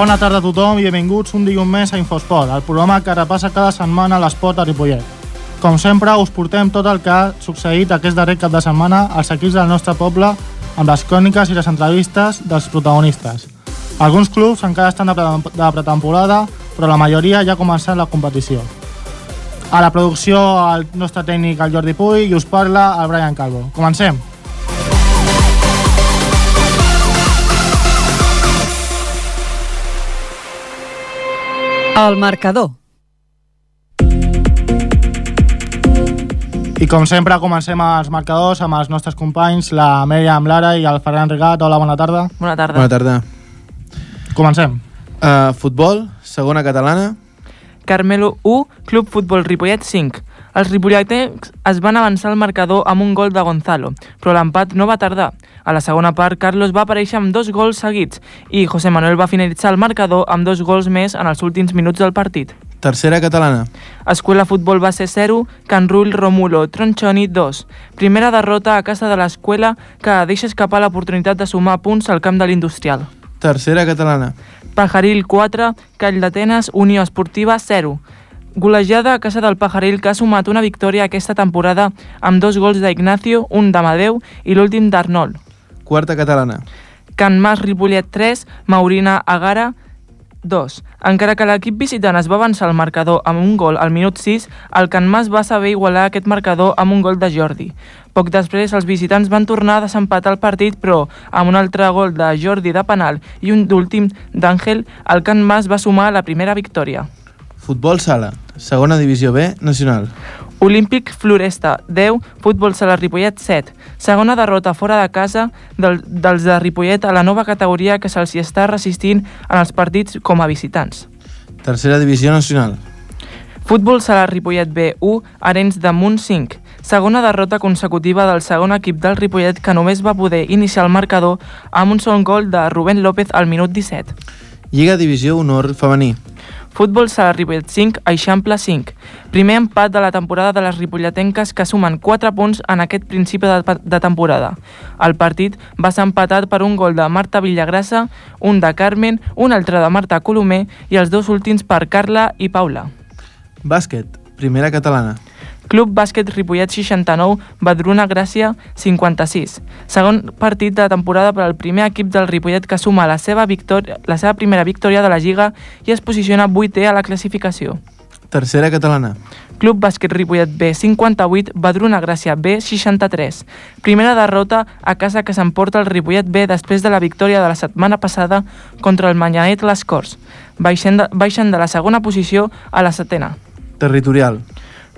Bona tarda a tothom i benvinguts un dilluns més a Infosport, el programa que repassa cada setmana l'esport a Ripollet. Com sempre, us portem tot el que ha succeït aquest darrer cap de setmana als equips del nostre poble amb les cròniques i les entrevistes dels protagonistes. Alguns clubs encara estan de pre- de pretemporada, però la majoria ja ha començat la competició. A la producció, el nostre tècnic, el Jordi Puy, i us parla el Brian Calvo. Comencem. El marcador. I com sempre, comencem els marcadors amb els nostres companys, la Mèria amb Lara i el Ferran Rigat. Hola, bona tarda. Bona tarda. Bona tarda. Comencem. Uh, futbol, segona catalana. Carmelo 1, Club Futbol Ripollet 5. Els ripolletens es van avançar al marcador amb un gol de Gonzalo, però l'empat no va tardar. A la segona part, Carlos va aparèixer amb dos gols seguits i José Manuel va finalitzar el marcador amb dos gols més en els últims minuts del partit. Tercera catalana. Escuela Futbol va ser 0, Can Rull Romulo Tronchoni 2. Primera derrota a casa de l'escuela que deixa escapar l'oportunitat de sumar punts al camp de l'Industrial. Tercera catalana. Pajaril 4, Call d'Atenes, Unió Esportiva 0. Golejada a casa del Pajaril que ha sumat una victòria aquesta temporada amb dos gols d'Ignacio, un d'Amadeu i l'últim d'Arnold. Quarta catalana. Can Mas Ripollet 3, Maurina Agara 2. Encara que l'equip visitant es va avançar al marcador amb un gol al minut 6, el Can Mas va saber igualar aquest marcador amb un gol de Jordi. Poc després, els visitants van tornar a desempatar el partit, però amb un altre gol de Jordi de penal i un d'últim d'Àngel, el Can Mas va sumar la primera victòria. Futbol sala, segona divisió B nacional. Olímpic Floresta, 10, Futbol Sala Ripollet, 7. Segona derrota fora de casa del, dels de Ripollet a la nova categoria que se'ls està resistint en els partits com a visitants. Tercera divisió nacional. Futbol Sala Ripollet B1, Arenys de Munt 5. Segona derrota consecutiva del segon equip del Ripollet que només va poder iniciar el marcador amb un sol gol de Rubén López al minut 17. Lliga divisió honor femení. Futbol Sala Ripollet 5, Eixample 5. Primer empat de la temporada de les ripolletenques que sumen 4 punts en aquest principi de, de temporada. El partit va ser empatat per un gol de Marta Villagrassa, un de Carmen, un altre de Marta Colomer i els dos últims per Carla i Paula. Bàsquet, primera catalana. Club Bàsquet Ripollet 69, Badruna Gràcia 56. Segon partit de temporada per al primer equip del Ripollet que suma la seva, victòria, la seva primera victòria de la Lliga i es posiciona 8è a la classificació. Tercera catalana. Club Bàsquet Ripollet B 58, Badruna Gràcia B 63. Primera derrota a casa que s'emporta el Ripollet B després de la victòria de la setmana passada contra el Manyanet Les Corts. Baixen de, baixen de la segona posició a la setena. Territorial.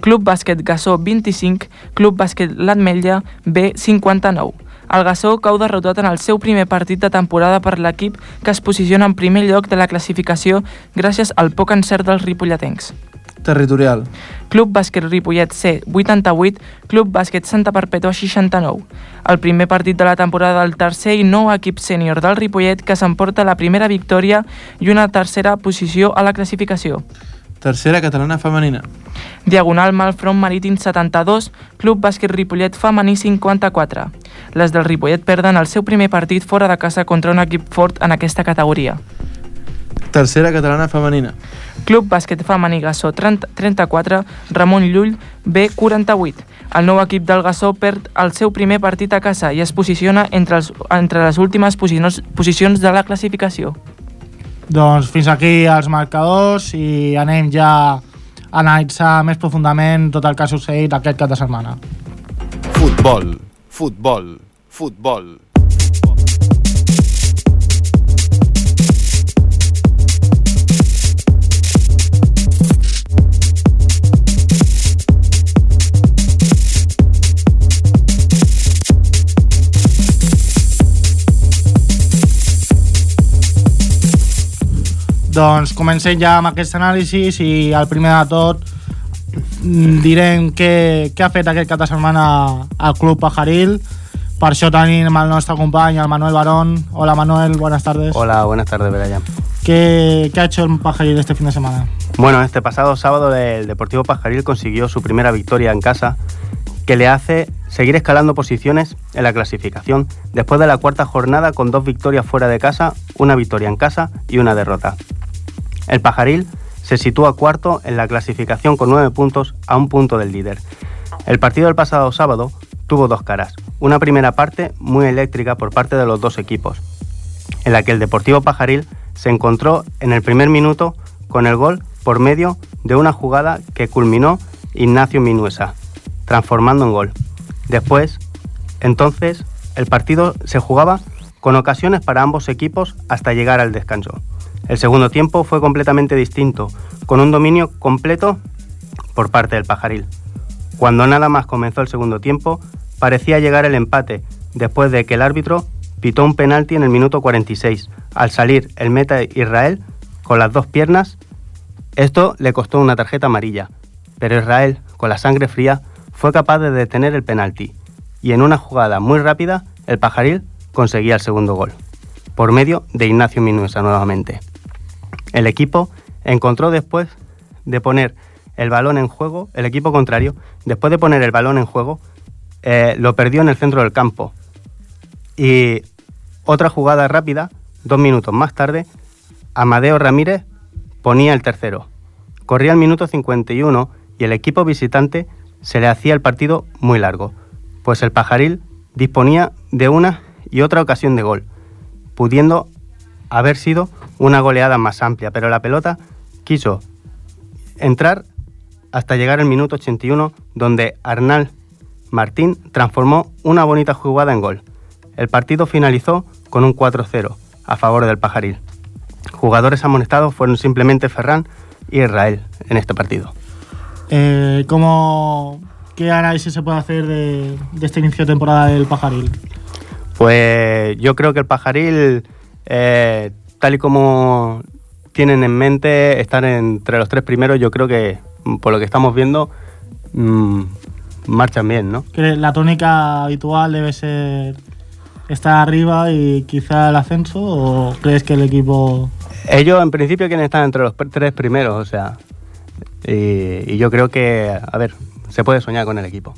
Club Bàsquet Gassó 25, Club Bàsquet L'Atmetlla B 59. El Gassó cau derrotat en el seu primer partit de temporada per l'equip que es posiciona en primer lloc de la classificació gràcies al poc encert dels ripolletens. Territorial. Club Bàsquet Ripollet C 88, Club Bàsquet Santa Perpètua 69. El primer partit de la temporada del tercer i nou equip sènior del Ripollet que s'emporta la primera victòria i una tercera posició a la classificació. Tercera catalana femenina. Diagonal Malfront Marítim 72, Club Bàsquet Ripollet femení 54. Les del Ripollet perden el seu primer partit fora de casa contra un equip fort en aquesta categoria. Tercera catalana femenina. Club Bàsquet femení Gassó 30, 34, Ramon Llull B 48. El nou equip del Gassó perd el seu primer partit a casa i es posiciona entre, els, entre les últimes posicions, posicions de la classificació. Doncs fins aquí els marcadors i anem ja a analitzar més profundament tot el que ha succeït aquest cap de setmana. Futbol, futbol, futbol. Doncs comencem ja amb aquest anàlisi i el primer de tot mm, direm què, què ha fet aquest cap de setmana al Club Pajaril. Per això tenim el nostre company, el Manuel Barón. Hola Manuel, buenas tardes. Hola, buenas tardes, Brian. ¿Qué, ¿Qué ha hecho el Pajaril este fin de semana? Bueno, este pasado sábado el Deportivo Pajaril consiguió su primera victoria en casa que le hace seguir escalando posiciones en la clasificación después de la cuarta jornada con dos victorias fuera de casa, una victoria en casa y una derrota. El Pajaril se sitúa cuarto en la clasificación con nueve puntos a un punto del líder. El partido del pasado sábado tuvo dos caras. Una primera parte muy eléctrica por parte de los dos equipos, en la que el Deportivo Pajaril se encontró en el primer minuto con el gol por medio de una jugada que culminó Ignacio Minuesa, transformando en gol. Después, entonces, el partido se jugaba con ocasiones para ambos equipos hasta llegar al descanso. El segundo tiempo fue completamente distinto, con un dominio completo por parte del Pajaril. Cuando nada más comenzó el segundo tiempo, parecía llegar el empate, después de que el árbitro pitó un penalti en el minuto 46, al salir el meta Israel con las dos piernas. Esto le costó una tarjeta amarilla, pero Israel, con la sangre fría, fue capaz de detener el penalti y en una jugada muy rápida el Pajaril conseguía el segundo gol, por medio de Ignacio Minuesa nuevamente. El equipo encontró después de poner el balón en juego, el equipo contrario, después de poner el balón en juego, eh, lo perdió en el centro del campo. Y otra jugada rápida, dos minutos más tarde, Amadeo Ramírez ponía el tercero. Corría el minuto 51 y el equipo visitante se le hacía el partido muy largo, pues el pajaril disponía de una y otra ocasión de gol, pudiendo haber sido una goleada más amplia, pero la pelota quiso entrar hasta llegar al minuto 81, donde Arnal Martín transformó una bonita jugada en gol. El partido finalizó con un 4-0 a favor del Pajaril. Jugadores amonestados fueron simplemente Ferran y Israel en este partido. Eh, ¿cómo, ¿Qué análisis se puede hacer de, de este inicio de temporada del Pajaril? Pues yo creo que el Pajaril, eh, tal y como tienen en mente estar entre los tres primeros, yo creo que mm, por lo que estamos viendo mm, marchan bien, ¿no? Que la tónica habitual debe ser estar arriba y quizá el ascenso o crees que el equipo Ellos en principio quieren estar entre los tres primeros, o sea, y, y yo creo que, a ver, se puede soñar con el equipo.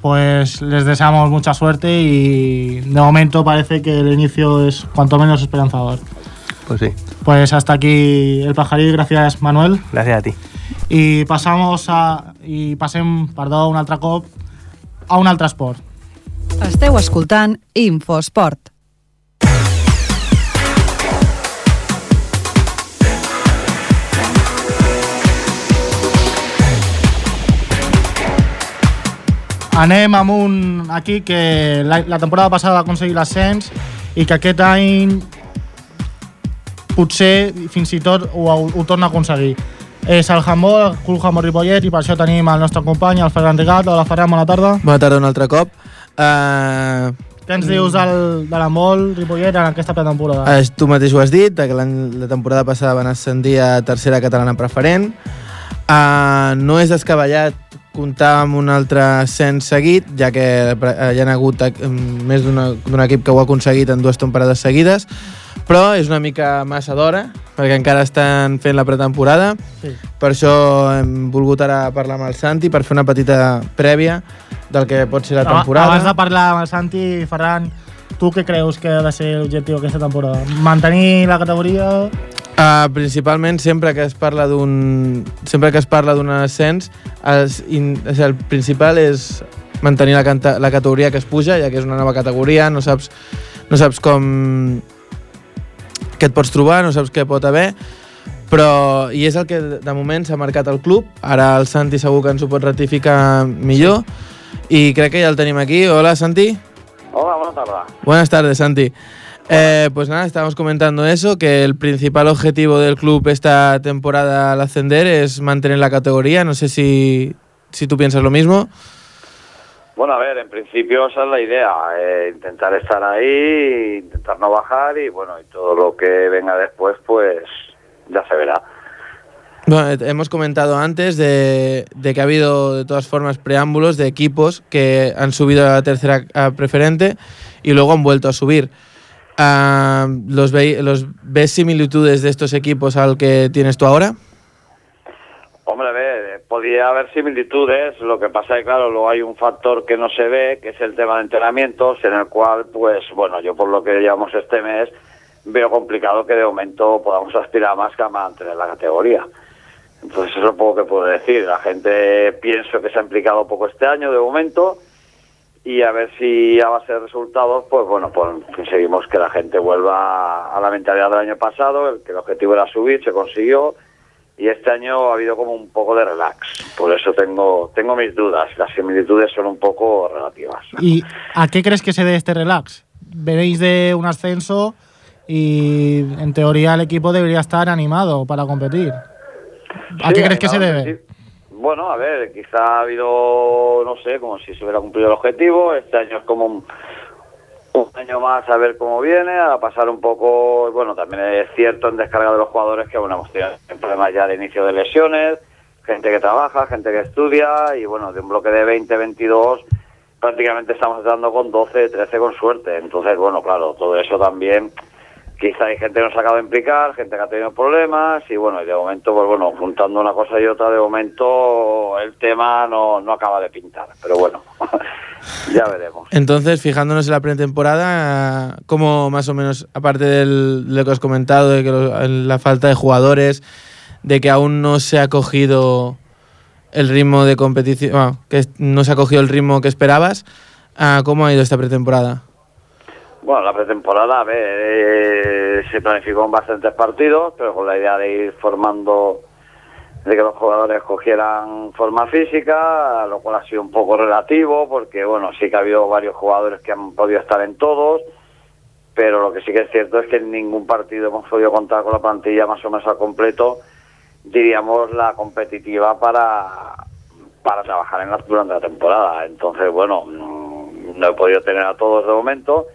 pues les deseamos mucha suerte y de momento parece que el inicio es cuanto menos esperanzador. Pues sí, Pues hasta aquí el pajaril, gracias Manuel. gracias a ti. I passamos a, i passem, perdó, un altre cop a un altre esport. Esteu escoltant Infosport. Anem amb un aquí que la, la temporada passada va aconseguir l'ascens i que aquest any potser fins i tot ho, ho torna a aconseguir. És el handball, el Club Handball Ripollet, i per això tenim el nostre company, el Ferran Rigat. Hola, Ferran, bona tarda. Bona tarda un altre cop. Uh, Què ens dius del, de l'handball Ripollet en aquesta pretemporada? uh, tu mateix ho has dit, que l'any- la temporada passada van ascendir a tercera catalana preferent. Uh, no és descabellat comptar amb un altre ascens seguit, ja que eh, hi ha hagut eh, més d'un equip que ho ha aconseguit en dues temporades seguides, però és una mica massa d'hora, perquè encara estan fent la pretemporada. Sí. Per això hem volgut ara parlar amb el Santi per fer una petita prèvia del que pot ser la temporada. Abans de parlar amb el Santi, Ferran, tu què creus que ha de ser l'objectiu aquesta temporada? Mantenir la categoria? Uh, principalment sempre que es parla d'un sempre que es parla d'un ascens es, in, o sigui, el principal és mantenir la, canta, la categoria que es puja ja que és una nova categoria no saps, no saps com què et pots trobar, no saps què pot haver però i és el que de moment s'ha marcat el club. Ara el Santi segur que ens ho pot ratificar millor. I crec que ja el tenim aquí. Hola Santi. Hola, buenas tardes. Buenas tardes, Santi. Eh, pues nada, estábamos comentando eso, que el principal objetivo del club esta temporada al ascender es mantener la categoría. No sé si, si tú piensas lo mismo. Bueno, a ver, en principio esa es la idea, eh, intentar estar ahí, intentar no bajar y bueno, y todo lo que venga después, pues ya se verá. Bueno, eh, hemos comentado antes de, de que ha habido de todas formas preámbulos de equipos que han subido a la tercera a preferente y luego han vuelto a subir. Ah, ¿los, ve- ¿Los ves similitudes de estos equipos al que tienes tú ahora? Hombre, a podría haber similitudes, lo que pasa es que, claro, luego hay un factor que no se ve, que es el tema de entrenamientos, en el cual, pues, bueno, yo por lo que llevamos este mes, veo complicado que de momento podamos aspirar más que a mantener la categoría. Entonces, eso es lo poco que puedo decir. La gente pienso que se ha implicado poco este año, de momento, y a ver si a base de resultados, pues bueno, pues conseguimos que la gente vuelva a la mentalidad del año pasado, el que el objetivo era subir, se consiguió, y este año ha habido como un poco de relax. Por eso tengo, tengo mis dudas. Las similitudes son un poco relativas. ¿Y a qué crees que se debe este relax? Veréis de un ascenso y en teoría el equipo debería estar animado para competir. ¿A Sí, qué crees que se debe? sí. Bueno, a ver, quizá ha habido, no sé, como si se hubiera cumplido el objetivo. Este año es como un, un año más a ver cómo viene, a pasar un poco, bueno, también es cierto en descarga de los jugadores que, bueno, hemos tenido problemas ya de inicio de lesiones, gente que trabaja, gente que estudia, y bueno, de un bloque de 20, 22, prácticamente estamos dando con 12, 13 con suerte. Entonces, bueno, claro, todo eso también, quizá hay gente que nos ha acabado de implicar, gente que ha tenido problemas, y bueno, y de momento, pues bueno, juntando una cosa y otra, de momento el tema no, no acaba de pintar, pero bueno, ya veremos. Entonces, fijándonos en la pretemporada, ¿cómo más o menos, aparte de lo que has comentado, de que lo- la falta de jugadores, de que aún no se ha cogido el ritmo de competición, bueno, que no se ha cogido el ritmo que esperabas, ah, ¿cómo ha ido esta pretemporada? Bueno, la pretemporada, eh, se planificó en bastantes partidos, pero con la idea de ir formando, de que los jugadores cogieran forma física, lo cual ha sido un poco relativo, porque bueno, sí que ha habido varios jugadores que han podido estar en todos, pero lo que sí que es cierto es que en ningún partido hemos podido contar con la plantilla más o menos al completo, diríamos la competitiva para, para trabajar en la, durante la temporada. Entonces, bueno, mm, no he podido tener a todos de momento.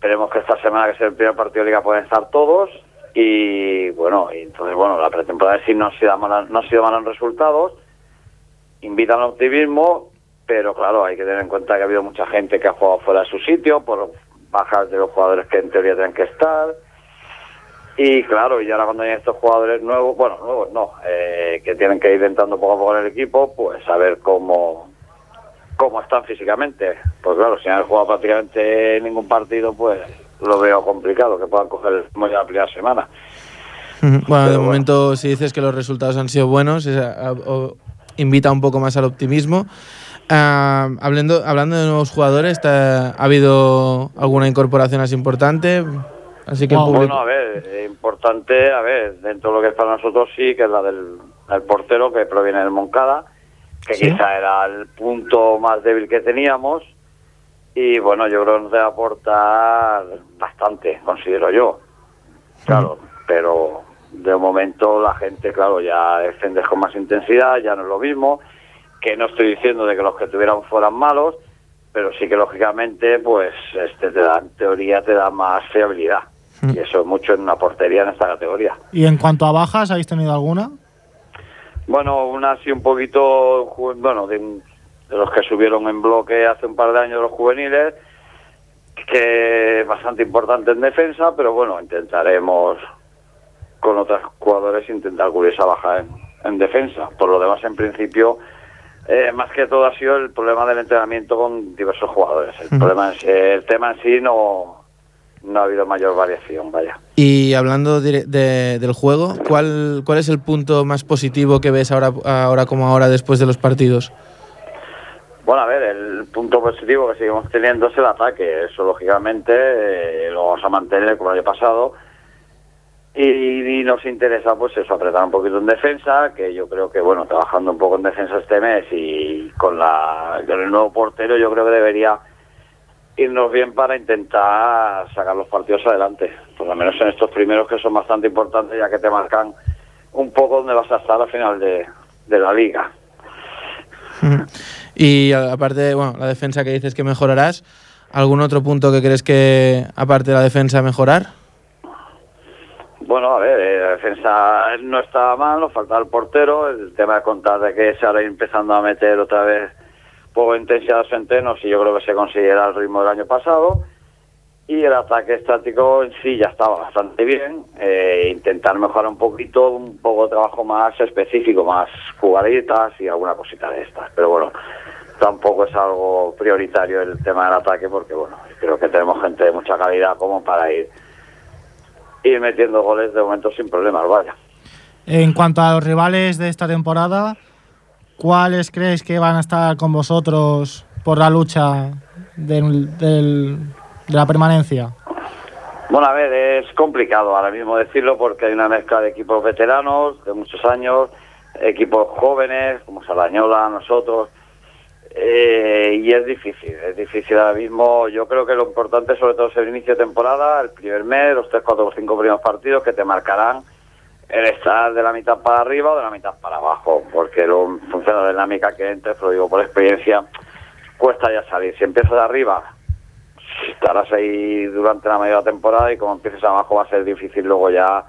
Esperemos que esta semana, que es el primer partido de liga, pueden estar todos. Y bueno, y entonces, bueno, la pretemporada sí no ha sido mala, no ha sido mala en resultados. Invitan al optimismo, pero claro, hay que tener en cuenta que ha habido mucha gente que ha jugado fuera de su sitio por bajas de los jugadores que en teoría tienen que estar. Y claro, y ahora cuando hay estos jugadores nuevos, bueno, nuevos no, eh, que tienen que ir entrando poco a poco en el equipo, pues a ver cómo, cómo están físicamente. Pues claro, si no han jugado prácticamente ningún partido, pues lo veo complicado que puedan coger el ritmo ya la primera semana. Bueno, de bueno. momento, si dices que los resultados han sido buenos, es a- a- o- invita un poco más al optimismo. Ah, hablando, hablando de nuevos jugadores, ¿te- ¿ha habido alguna incorporación así importante? Así que No, público- Bueno, a ver, importante, a ver, dentro de lo que es para nosotros sí, que es la del, del portero que proviene del Moncada, que Sí. quizá era el punto más débil que teníamos. Y bueno, yo creo que nos debe aportar bastante, considero yo. Claro, pero de momento la gente, claro, ya defiendes con más intensidad, ya no es lo mismo. Que no estoy diciendo de que los que tuvieran fueran malos, pero sí que lógicamente, pues, este te da, en teoría te da más fiabilidad. Mm. Y eso es mucho en una portería en esta categoría. ¿Y en cuanto a bajas, habéis tenido alguna? Bueno, una así un poquito, bueno, de, de los que subieron en bloque hace un par de años los juveniles, que es bastante importante en defensa, pero bueno, intentaremos con otros jugadores intentar cubrir esa baja en, en defensa. Por lo demás, en principio, eh, más que todo ha sido el problema del entrenamiento con diversos jugadores. El, Ujú. problema en sí- el tema en sí no, no ha habido mayor variación, vaya. Y hablando dire- de- del juego, ¿cuál, ¿cuál es el punto más positivo que ves ahora, ahora como ahora después de los partidos? Bueno, a ver, el punto positivo que seguimos teniendo es el ataque. Eso, lógicamente, eh, lo vamos a mantener como el año pasado. Y, y nos interesa, pues eso, apretar un poquito en defensa, que yo creo que, bueno, trabajando un poco en defensa este mes y con, la, con el nuevo portero, yo creo que debería irnos bien para intentar sacar los partidos adelante. Por lo menos en estos primeros que son bastante importantes, ya que te marcan un poco dónde vas a estar al final de, de la liga. Y aparte, bueno, la defensa que dices que mejorarás, ¿algún otro punto que crees que, aparte de la defensa, mejorar? Bueno, a ver, eh, la defensa no estaba mal, nos faltaba el portero, el tema de contar de que se ahora empezando a meter otra vez poco de intensidad a los entrenos y yo creo que se conseguirá el ritmo del año pasado. y el ataque estático en sí ya estaba bastante bien. Eh, intentar mejorar un poquito, un poco de trabajo más específico, más jugaditas y alguna cosita de estas. Pero bueno, tampoco es algo prioritario el tema del ataque porque bueno, creo que tenemos gente de mucha calidad como para ir, ir metiendo goles de momento sin problemas, vaya. En cuanto a los rivales de esta temporada, ¿cuáles creéis que van a estar con vosotros por la lucha del- de la permanencia? Bueno, a ver, es complicado ahora mismo decirlo porque hay una mezcla de equipos veteranos de muchos años, equipos jóvenes como Sardañola, nosotros, eh, y es difícil, es difícil ahora mismo. Yo creo que lo importante sobre todo es el inicio de temporada, el primer mes, los tres, cuatro cinco primeros partidos que te marcarán el estar de la mitad para arriba o de la mitad para abajo, porque lo, en función de la dinámica que entres, lo digo por experiencia, cuesta ya salir. Si empiezas de arriba, estarás ahí durante la media temporada y como empieces abajo va a ser difícil luego ya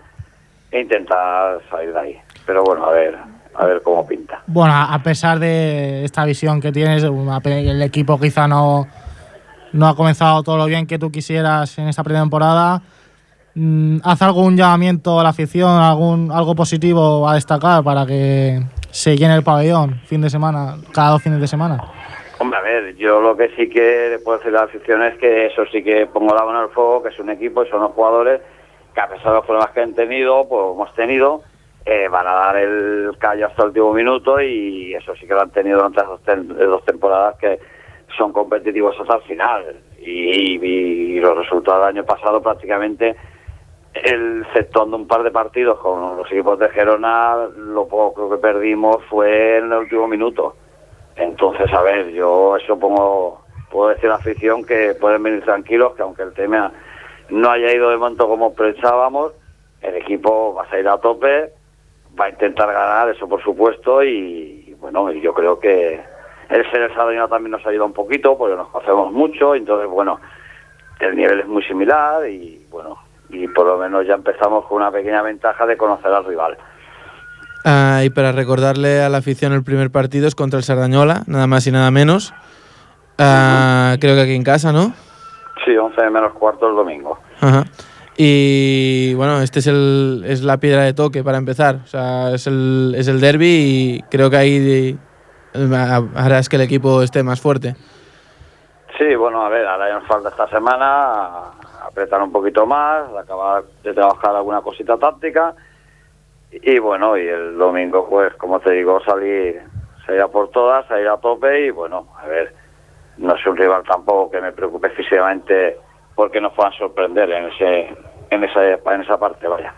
intentar salir de ahí. Pero bueno, a ver, a ver cómo pinta. Bueno, a pesar de esta visión que tienes, el equipo quizá no, no ha comenzado todo lo bien que tú quisieras en esta pretemporada. Mm, ¿Haz algún llamamiento a la afición, algún algo positivo a destacar para que se llene el pabellón fin de semana, cada dos fines de semana? Hombre, a ver, yo lo que sí que le puedo decir a la afición es que eso sí que pongo la mano al fuego, que es un equipo y son los jugadores que a pesar de los problemas que han tenido, pues hemos tenido, eh, van a dar el callo hasta el último minuto y eso sí que lo han tenido durante las dos, tem- dos temporadas que son competitivos hasta el final. Y, y los resultados del año pasado prácticamente, el, exceptuando un par de partidos con los equipos de Gerona, lo poco que perdimos fue en el último minuto. Entonces, a ver, yo eso pongo, puedo decir a la afición que pueden venir tranquilos, que aunque el tema no haya ido de momento como pensábamos, el equipo va a salir a tope, va a intentar ganar, eso por supuesto, y, bueno, yo creo que el ser el Sardañola también nos ha ayudado un poquito, porque nos conocemos mucho, entonces, bueno, el nivel es muy similar y, bueno, y por lo menos ya empezamos con una pequeña ventaja de conocer al rival. Ah, y para recordarle a la afición el primer partido es contra el Sardañola, nada más y nada menos. Ah, creo que aquí en casa, ¿no? Sí, 11 menos cuarto el domingo. Ajá. Y bueno, este es, el, es la piedra de toque para empezar. O sea, es el, es el derby y creo que ahí eh, harás que el equipo esté más fuerte. Sí, bueno, a ver, ahora ya nos falta esta semana apretar un poquito más, acabar de trabajar alguna cosita táctica y bueno, y el domingo pues como te digo salir, salir a por todas, salir a tope y bueno, a ver, no es un rival tampoco que me preocupe físicamente porque nos puedan sorprender en ese en esa en esa parte, vaya.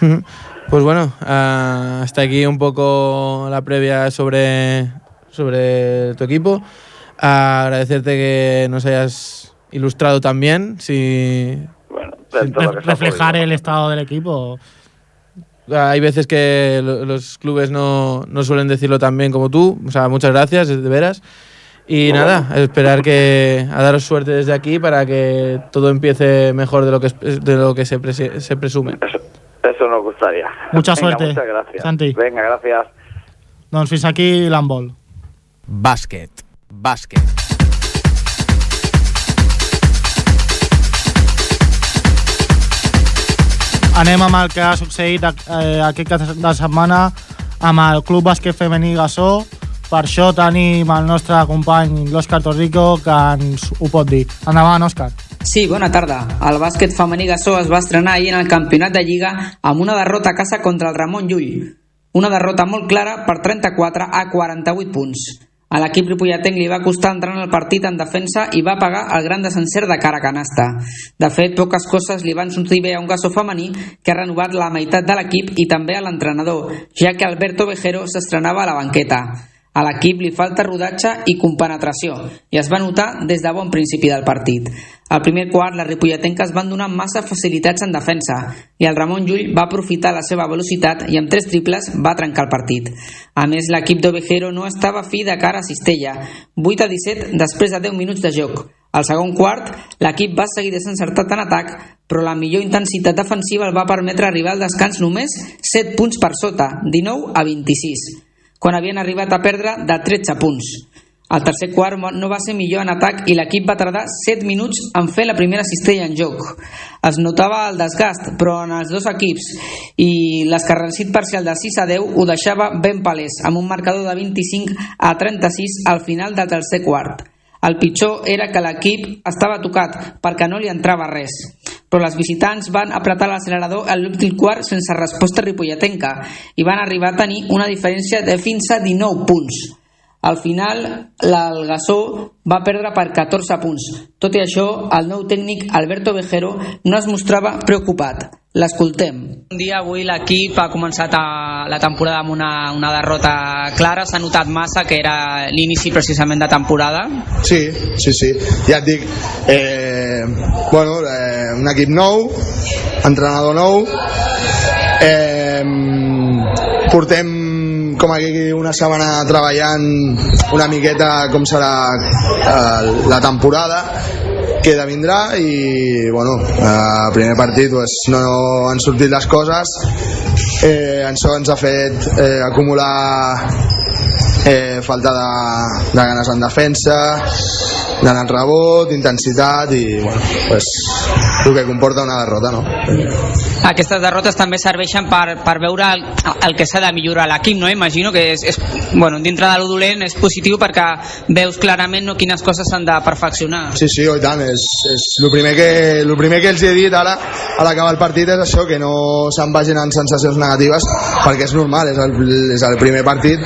Pues bueno, ah, hasta aquí un poco la previa sobre, sobre tu equipo. Agradecerte que nos hayas ilustrado también. Si, Bueno, lo Re- reflejar podido. el estado del equipo. hay veces que lo- los clubes no, no suelen decirlo tan bien como tú. O sea, muchas gracias, de veras. Y Muy nada, esperar que a daros suerte desde aquí para que todo empiece mejor de lo que, de lo que se, prese- se presume. Eso, eso nos gustaría. Mucha Venga, suerte, Muchas gracias. Santi. Venga, gracias. Doncs fins aquí l'handbol. Bàsquet. Bàsquet. Anem amb el que ha succeït eh, aquest cap de setmana amb el Club Bàsquet Femení Gassó. Per això tenim el nostre company l'Òscar Torrico que ens ho pot dir. Endavant, Òscar. Sí, bona tarda. El bàsquet femení Gassó es va estrenar ahir en el campionat de Lliga amb una derrota a casa contra el Ramon Llull. Una derrota molt clara per 34 a 48 punts. A l'equip ripolletenc li va costar entrar en el partit en defensa i va pagar el gran desencer de cara a canasta. De fet, poques coses li van sortir bé a un Gassó femení que ha renovat la meitat de l'equip i també a l'entrenador, ja que Alberto Vejero s'estrenava a la banqueta. A l'equip li falta rodatge i compenetració i es va notar des de bon principi del partit. Al primer quart, les ripolletenques van donar massa facilitats en defensa i el Ramon Llull va aprofitar la seva velocitat i amb tres triples va trencar el partit. A més, l'equip d'Ovejero no estava fi de cara a Cistella, 8 a 17 després de 10 minuts de joc. Al segon quart, l'equip va seguir desencertat en atac, però la millor intensitat defensiva el va permetre arribar al descans només 7 punts per sota, 19 a 26 quan havien arribat a perdre de 13 punts. El tercer quart no va ser millor en atac i l'equip va tardar 7 minuts en fer la primera cistella en joc. Es notava el desgast, però en els dos equips i l'escarrencit parcial de 6 a 10 ho deixava ben palès, amb un marcador de 25 a 36 al final del tercer quart. El pitjor era que l'equip estava tocat perquè no li entrava res. Però les visitants van apretar l'accelerador a l'últim quart sense resposta ripolletenca i van arribar a tenir una diferència de fins a 19 punts. Al final, l'Algassó va perdre per 14 punts. Tot i això, el nou tècnic Alberto Vejero no es mostrava preocupat. L'escoltem. Un dia avui l'equip ha començat a, la temporada amb una, una derrota clara. S'ha notat massa que era l'inici precisament de temporada. Sí, sí, sí. Ja et dic, eh, bueno, eh, un equip nou, entrenador nou, eh, portem com aquí una setmana treballant una miqueta com serà eh, la temporada que de vindrà i bueno, el primer partit pues, no han sortit les coses. Eh, això ens ha fet eh, acumular eh, falta de, de ganes en defensa d'anar en rebot, intensitat i bueno, pues, el que comporta una derrota no? Aquestes derrotes també serveixen per, per veure el, el que s'ha de millorar l'equip, no? Imagino que és, és, bueno, dintre de lo dolent és positiu perquè veus clarament no, quines coses s'han de perfeccionar. Sí, sí, oh, i tant, és, és el, primer que, el primer que els he dit ara a l'acabar el partit és això, que no se'n vagin amb sensacions negatives perquè és normal, és el, és el primer partit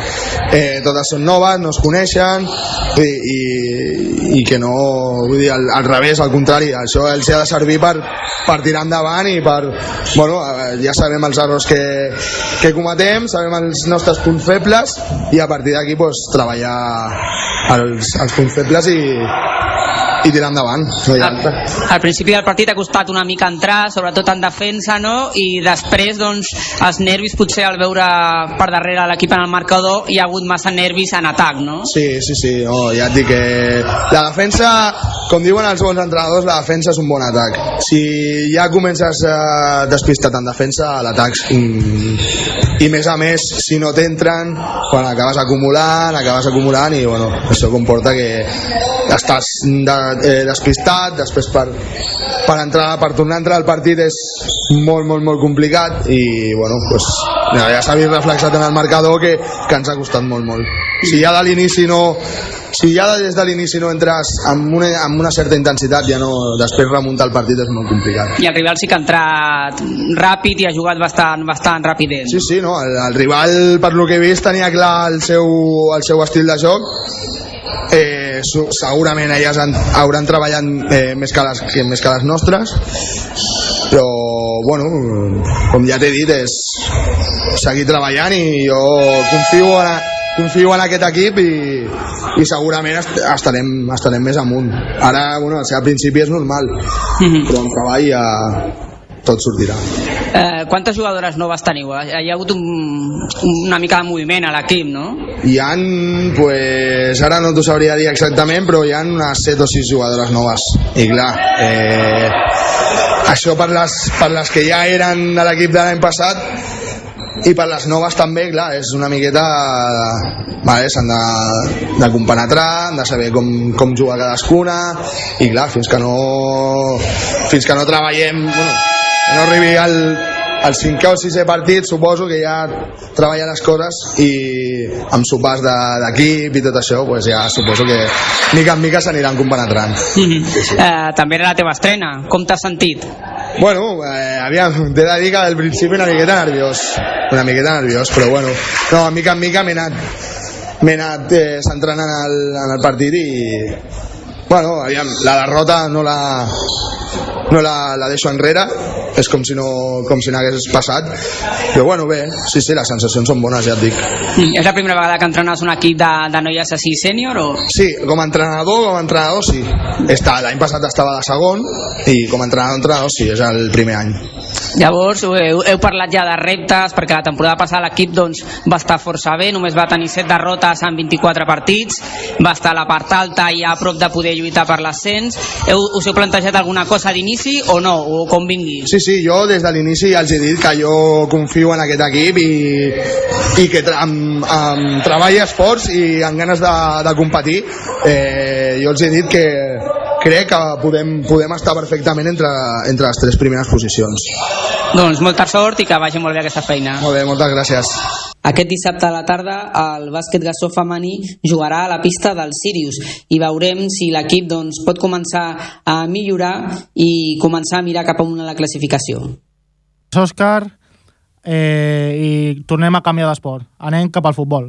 eh, totes són noves, no es coneixen i, i, i que no vull dir, al, al revés, al contrari això els ha de servir per, per tirar endavant i per, bueno, eh, ja sabem els errors que, que cometem, sabem els nostres punts febles i a partir d'aquí pues, treballar els, els punts febles i, i tirar endavant. Al, al principi del partit ha costat una mica entrar, sobretot en defensa, no? i després doncs, els nervis potser al veure per darrere l'equip en el marcador hi ha hagut massa nervis en atac, no? Sí, sí, sí, oh, ja et dic que la defensa, com diuen els bons entrenadors, la defensa és un bon atac. Si ja comences eh, despistat en defensa, l'atac mm, i més a més, si no t'entren, quan acabes acumulant, acabes acumulant i bueno, això comporta que estàs de, eh, despistat, després per, per, entrar, per tornar a entrar al partit és molt, molt, molt complicat i bueno, pues, ja s'ha vist reflexat en el marcador que, que ens ha costat molt, molt. Si ja de l'inici no, si ja des de l'inici no entres amb una, amb una certa intensitat, ja no, després remuntar el partit és molt complicat. I el rival sí que ha entrat ràpid i ha jugat bastant, bastant ràpid. Sí, sí, no, el, el rival, per lo que he vist, tenia clar el seu, el seu estil de joc eh, segurament elles han, hauran treballat eh, més, que les, que, més que les nostres però bueno com ja t'he dit és seguir treballant i jo confio en, confio en aquest equip i, i segurament estarem, estarem més amunt ara bueno, al principi és normal mhm. però amb treball ja, tot sortirà. Eh, quantes jugadores noves teniu? Hi ha hagut un, una mica de moviment a l'equip, no? Hi han, pues, ara no t'ho sabria dir exactament, però hi han unes 7 o 6 jugadores noves. I clar, eh, això per les, per les que ja eren a l'equip de l'any passat i per les noves també, clar, és una miqueta vale, s'han de, de compenetrar han de saber com, com juga cadascuna i clar, fins que no fins que no treballem bueno, no arribi al, al cinquè o sisè partit suposo que ja treballa les coses i amb sopars d'equip i tot això pues ja suposo que mica en mica s'aniran compenetrant mm -hmm. sí, sí. Eh, també era la teva estrena com t'has sentit? Bueno, eh, aviam, t'he de dir que al principi una miqueta nerviós una miqueta nerviós, però bueno no, mica en mica m'he anat m'he anat eh, centrant en el, en el partit i bueno, aviam, la derrota no la no la, la deixo enrere. És com si no, com si n'hagués passat. Però bueno, bé, sí, sí, les sensacions són bones ja et dic. Mm, És la primera vegada que entrenes un equip de, de noies així sènior o...? Sí, com a entrenador, com a entrenador sí. L'any passat estava de segon i com a entrenador, entrenador sí, és el primer any. Llavors, heu, heu parlat ja de reptes, perquè la temporada passada l'equip doncs, va estar força bé, només va tenir 7 derrotes en 24 partits, va estar a la part alta i a prop de poder lluitar per l'ascens. Us heu plantejat alguna cosa d'inici o no, o com vingui? Sí, sí, jo des de l'inici ja els he dit que jo confio en aquest equip i, i que tra amb, amb treball i esforç i amb ganes de, de competir eh, jo els he dit que crec que podem, podem estar perfectament entre, entre les tres primeres posicions. Doncs molta sort i que vagi molt bé aquesta feina. Molt bé, moltes gràcies. Aquest dissabte a la tarda el bàsquet gassó femení jugarà a la pista del Sirius i veurem si l'equip doncs, pot començar a millorar i començar a mirar cap amunt a la classificació. Òscar, eh, i tornem a canviar d'esport. Anem cap al futbol.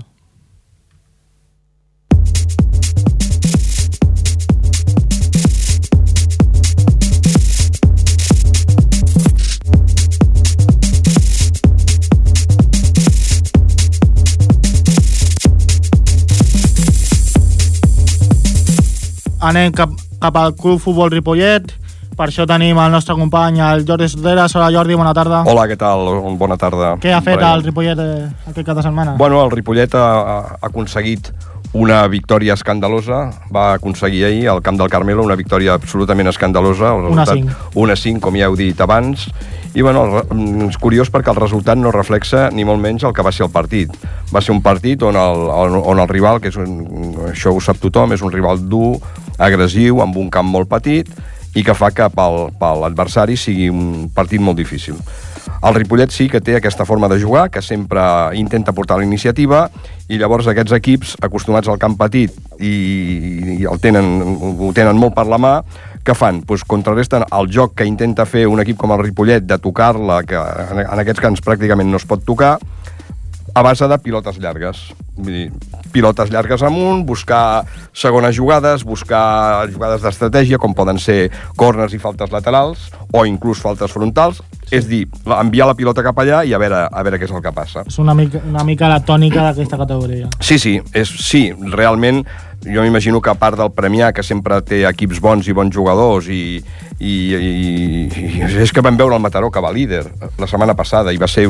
Anem cap, cap al Club Futbol Ripollet. Per això tenim el nostre company, el Jordi Soteras. Hola Jordi, bona tarda. Hola, què tal? Bona tarda. Què ha fet Brian. el Ripollet eh, aquest cap de setmana? Bueno, el Ripollet ha, ha aconseguit una victòria escandalosa. Va aconseguir ahir al Camp del Carmelo una victòria absolutament escandalosa. El Una resultat, Una 5, com ja heu dit abans. I bueno, mm, és curiós perquè el resultat no reflexa ni molt menys el que va ser el partit. Va ser un partit on el, on el rival, que és un, això ho sap tothom, és un rival dur, agressiu, amb un camp molt petit, i que fa que pel, per l'adversari sigui un partit molt difícil. El Ripollet sí que té aquesta forma de jugar, que sempre intenta portar la iniciativa, i llavors aquests equips, acostumats al camp petit i, i el tenen, ho tenen molt per la mà, què fan? Pues contrarresten el joc que intenta fer un equip com el Ripollet de tocar-la, que en aquests camps pràcticament no es pot tocar, a base de pilotes llargues. Vull dir, pilotes llargues amunt, buscar segones jugades, buscar jugades d'estratègia, com poden ser corners i faltes laterals, o inclús faltes frontals, és dir, enviar la pilota cap allà i a veure, a veure què és el que passa. És una mica, una mica la tònica d'aquesta categoria. Sí, sí, és, sí, realment jo m'imagino que a part del Premià, que sempre té equips bons i bons jugadors i, i, i, i és que vam veure el Mataró que va líder la setmana passada i va ser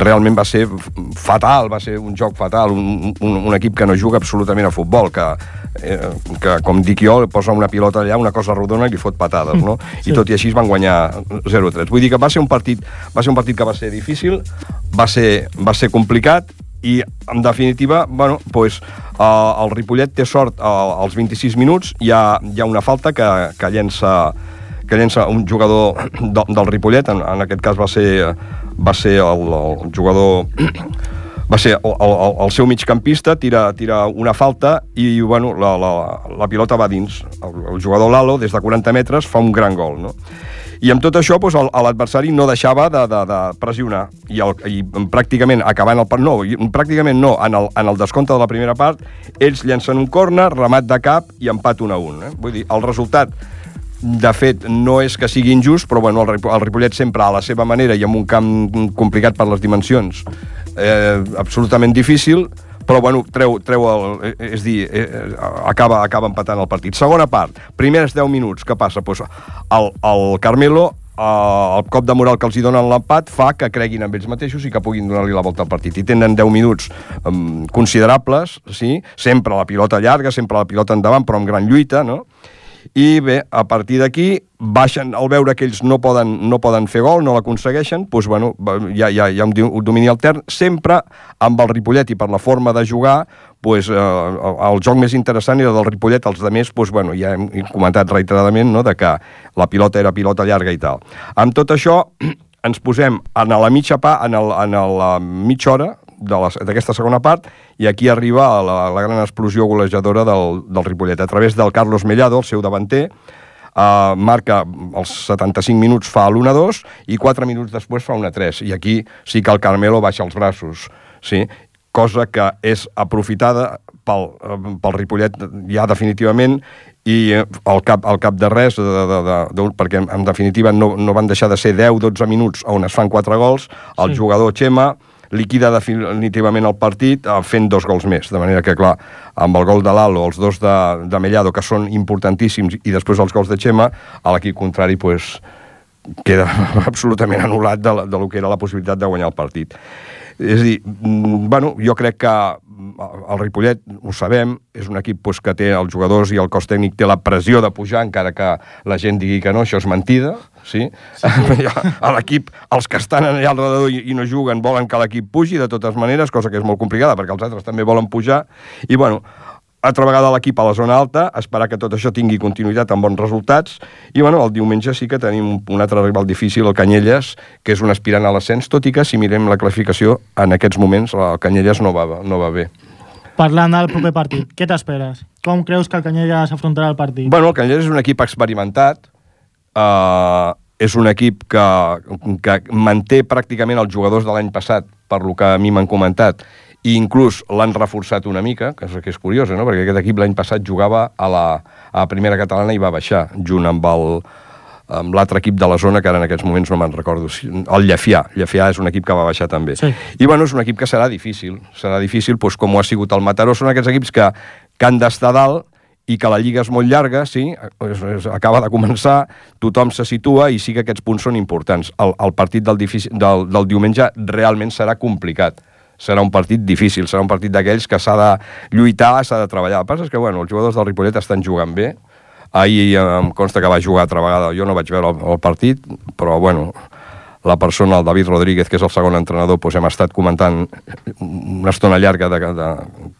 realment va ser fatal, va ser un joc fatal un, un, un equip que no juga absolutament a futbol que, eh, que com dic jo posa una pilota allà, una cosa rodona i li fot patades, no? Sí. I tot i així es van guanyar 0-3. Vull dir que va ser un partit va ser un partit que va ser difícil, va ser, va ser complicat i en definitiva, bueno, pues, uh, el Ripollet té sort uh, als 26 minuts, hi ha, hi ha una falta que, que llença que llença un jugador de, del Ripollet, en, en aquest cas va ser, va ser el, el jugador va ser el, el, el seu migcampista, tira, tira una falta i bueno, la, la, la pilota va dins. El, el jugador Lalo, des de 40 metres, fa un gran gol. No? I amb tot això, doncs, l'adversari no deixava de, de, de pressionar. I, el, I pràcticament acabant el. No, pràcticament no. En el, en el descompte de la primera part, ells llencen un córner, remat de cap i empat 1 a 1. Eh? Vull dir, el resultat de fet, no és que sigui injust, però bueno, el, Ripo- el Ripollet sempre a la seva manera i amb un camp complicat per les dimensions, eh, absolutament difícil, però bueno, treu, treu el, eh, és dir, eh, eh, acaba, acaba empatant el partit. Segona part, primers 10 minuts, què passa? Pues, el, el Carmelo eh, el cop de moral que els hi donen l'empat fa que creguin en ells mateixos i que puguin donar-li la volta al partit. I tenen 10 minuts um, considerables, sí? sempre la pilota llarga, sempre la pilota endavant, però amb gran lluita, no? I bé, a partir d'aquí baixen, al veure que ells no poden, no poden fer gol, no l'aconsegueixen, doncs, bueno, ha, hi ha un domini altern, sempre amb el Ripollet i per la forma de jugar, doncs, eh, el joc més interessant era del Ripollet, els de més, doncs, bueno, ja hem comentat reiteradament no, de que la pilota era pilota llarga i tal. Amb tot això, ens posem en la mitja pa, en, el, en la mitja hora d'aquesta segona part i aquí arriba la, la gran explosió golejadora del, del Ripollet a través del Carlos Mellado, el seu davanter Uh, marca els 75 minuts fa l'1-2 i 4 minuts després fa 1-3 i aquí sí que el Carmelo baixa els braços sí? cosa que és aprofitada pel, eh, pel Ripollet ja definitivament i eh, al cap, al cap de res, de, de, de, de, perquè en definitiva no, no van deixar de ser 10-12 minuts on es fan 4 gols, el Sí. jugador Xema liquida definitivament el partit eh, fent dos gols més, de manera que, clar, amb el gol de Lalo, els dos de, de Mellado, que són importantíssims, i després els gols de Xema, a l'equip contrari, pues, queda absolutament anul·lat de, de lo que era la possibilitat de guanyar el partit. És a dir, mm, bueno, jo crec que mm, el Ripollet, ho sabem, és un equip pues, que té els jugadors i el cos tècnic té la pressió de pujar, encara que la gent digui que no, això és mentida, sí? sí, sí. a l'equip, els que estan allà al redador i, i no juguen volen que l'equip pugi de totes maneres, cosa que és molt complicada perquè els altres també volen pujar, i bueno, altra vegada l'equip a la zona alta, esperar que tot això tingui continuïtat amb bons resultats, i bueno, el diumenge sí que tenim un altre rival difícil, el Canyelles, que és un aspirant a l'ascens, tot i que si mirem la classificació, en aquests moments el Canyelles no va, no va bé. Parlant del proper partit, què t'esperes? Com creus que el Canyelles afrontarà el partit? Bueno, el Canyelles és un equip experimentat, eh, és un equip que, que manté pràcticament els jugadors de l'any passat, per lo que a mi m'han comentat, i inclús l'han reforçat una mica, que és, que és curiós, no? perquè aquest equip l'any passat jugava a la, a la primera catalana i va baixar, junt amb el amb l'altre equip de la zona, que ara en aquests moments no me'n recordo. El Llefià. Llefià és un equip que va baixar també. Sí. I bueno, és un equip que serà difícil. Serà difícil, doncs, com ho ha sigut el Mataró. Són aquests equips que, que han d'estar dalt i que la lliga és molt llarga, sí, és, és, acaba de començar, tothom se situa i sí que aquests punts són importants. El, el partit del, del, del diumenge realment serà complicat serà un partit difícil, serà un partit d'aquells que s'ha de lluitar, s'ha de treballar. El que passa és que bueno, els jugadors del Ripollet estan jugant bé, ahir em consta que va jugar altra vegada, jo no vaig veure el, el partit, però bueno, la persona, el David Rodríguez, que és el segon entrenador, doncs hem estat comentant una estona llarga de, de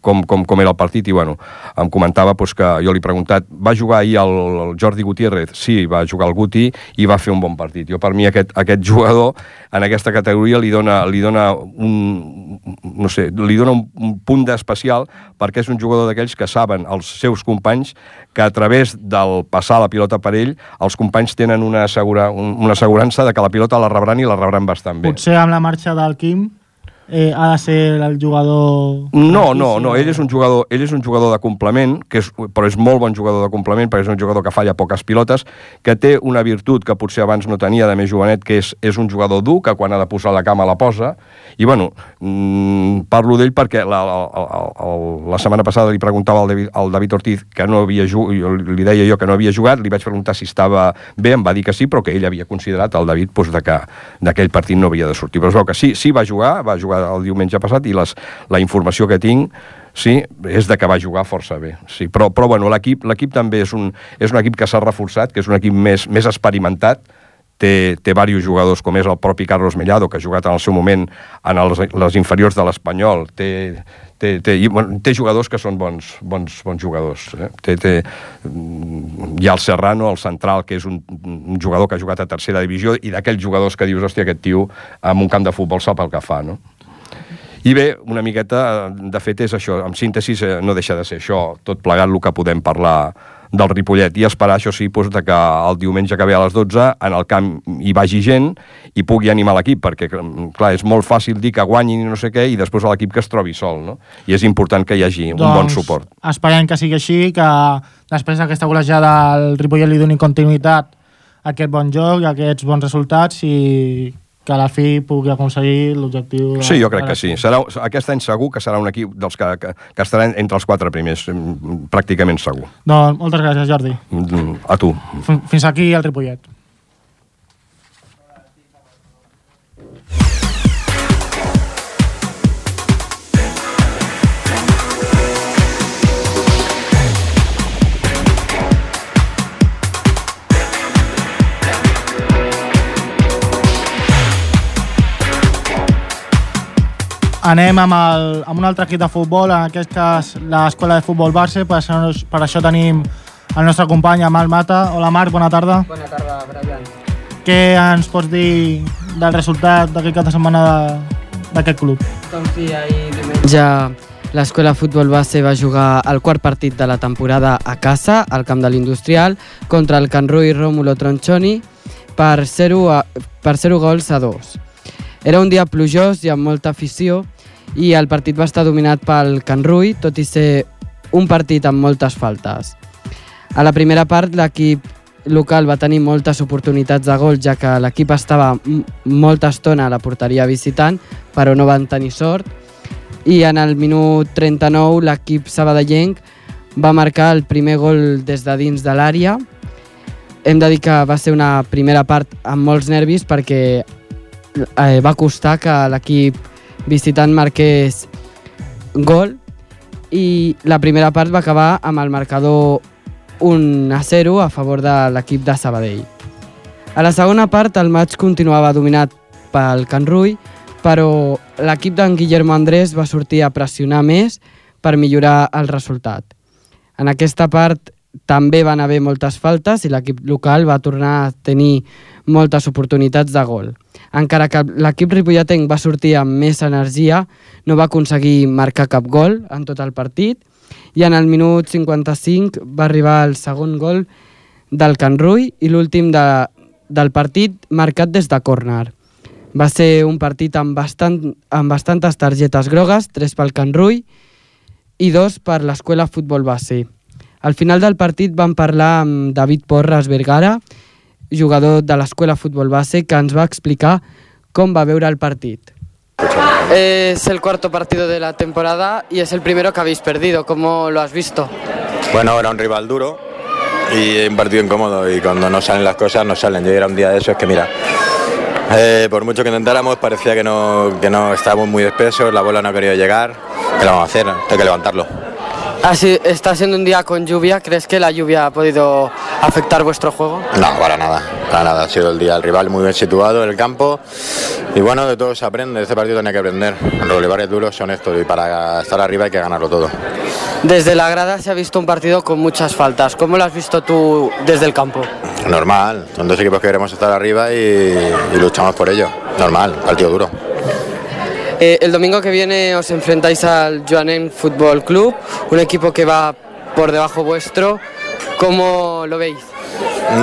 com, com, com era el partit i bueno, em comentava doncs, que jo li he preguntat, va jugar ahir el, el Jordi Gutiérrez? Sí, va jugar el Guti i va fer un bon partit. Jo per mi aquest, aquest jugador en aquesta categoria li dona, li dona un, no sé, li dona un, un punt d'especial perquè és un jugador d'aquells que saben els seus companys que a través del passar la pilota per ell, els companys tenen una, assegura, una assegurança de que la pilota la rebran i la rebran bastant bé. Potser amb la marxa del Quim eh, ha de ser el jugador... No, no, no, ell és un jugador, ell és un jugador de complement, que és, però és molt bon jugador de complement, perquè és un jugador que falla poques pilotes, que té una virtut que potser abans no tenia de més jovenet, que és, és un jugador dur, que quan ha de posar la cama la posa, i bueno, mmm, parlo d'ell perquè la, la, la, la setmana passada li preguntava al David, al David Ortiz que no havia jugat, li deia jo que no havia jugat, li vaig preguntar si estava bé, em va dir que sí, però que ell havia considerat el David doncs, de que d'aquell partit no havia de sortir. Però es veu que sí, sí va jugar, va jugar el diumenge passat i les, la informació que tinc sí, és de que va jugar força bé. Sí, però, però bueno, l'equip també és un, és un equip que s'ha reforçat, que és un equip més, més experimentat, té, té diversos jugadors, com és el propi Carlos Mellado, que ha jugat en el seu moment en els, les inferiors de l'Espanyol, té, té, té, i, bueno, té jugadors que són bons, bons, bons jugadors. Eh? Té, té, mm, hi ha el Serrano, el central, que és un, un jugador que ha jugat a tercera divisió, i d'aquells jugadors que dius, hòstia, aquest tio en un camp de futbol sap el que fa, no? I bé, una miqueta, de fet, és això. En síntesi, eh, no deixa de ser això, tot plegat el que podem parlar del Ripollet i esperar, això sí, doncs, que el diumenge que ve a les 12 en el camp hi vagi gent i pugui animar l'equip, perquè, clar, és molt fàcil dir que guanyin i no sé què i després l'equip que es trobi sol, no? I és important que hi hagi doncs, un bon doncs, suport. esperem que sigui així, que després d'aquesta golejada el Ripollet li doni continuïtat a aquest bon joc i a aquests bons resultats i que a la fi pugui aconseguir l'objectiu... Sí, jo crec que sí. Serà, aquest any segur que serà un equip dels que, que, que estaran entre els quatre primers, pràcticament segur. Doncs moltes gràcies, Jordi. Mm, a tu. Fins aquí el Ripollet. Anem amb, el, amb un altre equip de futbol, en aquest cas l'escola de futbol Barça, per això, per això tenim el nostre company Amal Mata. Hola Marc, bona tarda. Bona tarda, Brian. Què ens pots dir del resultat d'aquest cap de setmana d'aquest club? Doncs sí, ahir diumenge l'escola futbol base va jugar el quart partit de la temporada a casa, al camp de l'Industrial, contra el Can Rui Rómulo Tronchoni per 0, a, per 0 gols a 2. Era un dia plujós i amb molta afició i el partit va estar dominat pel Can Rui, tot i ser un partit amb moltes faltes. A la primera part l'equip local va tenir moltes oportunitats de gol, ja que l'equip estava molta estona a la porteria visitant, però no van tenir sort. I en el minut 39 l'equip sabadellenc va marcar el primer gol des de dins de l'àrea. Hem de dir que va ser una primera part amb molts nervis perquè eh, va costar que l'equip visitant marqués gol i la primera part va acabar amb el marcador 1 a 0 a favor de l'equip de Sabadell. A la segona part el maig continuava dominat pel Can Rui, però l'equip d'en Guillermo Andrés va sortir a pressionar més per millorar el resultat. En aquesta part també van haver moltes faltes i l'equip local va tornar a tenir moltes oportunitats de gol. Encara que l'equip ripolletenc va sortir amb més energia, no va aconseguir marcar cap gol en tot el partit i en el minut 55 va arribar el segon gol del Can Rui i l'últim de, del partit marcat des de córner. Va ser un partit amb, bastant, amb bastantes targetes grogues, tres pel Can Rui i dos per l'escola futbol base. Al final del partit vam parlar amb David Porras Vergara, jugador de l'escola futbol base, que ens va explicar com va veure el partit. Es el cuarto partido de la temporada y es el primero que habéis perdido. ¿Cómo lo has visto? Bueno, era un rival duro y un partido incómodo y cuando no salen las cosas no salen. Yo era un día de esos que mira, eh, por mucho que intentáramos parecía que no, que no estábamos muy espesos, la bola no ha querido llegar. ¿Qué le vamos a hacer? Hay que levantarlo. Así, está siendo un día con lluvia. ¿Crees que la lluvia ha podido afectar vuestro juego? No, para nada, para nada. Ha sido el día del rival muy bien situado en el campo y bueno, de todo se aprende. Este partido tenía que aprender. Los rivales duros son estos y para estar arriba hay que ganarlo todo. Desde la grada se ha visto un partido con muchas faltas. ¿Cómo lo has visto tú desde el campo? Normal, son dos equipos que queremos estar arriba y, y luchamos por ello. Normal, partido duro. Eh, el domingo que viene os enfrentáis al Joanen Fútbol Club, un equipo que va por debajo vuestro. ¿Cómo lo veis?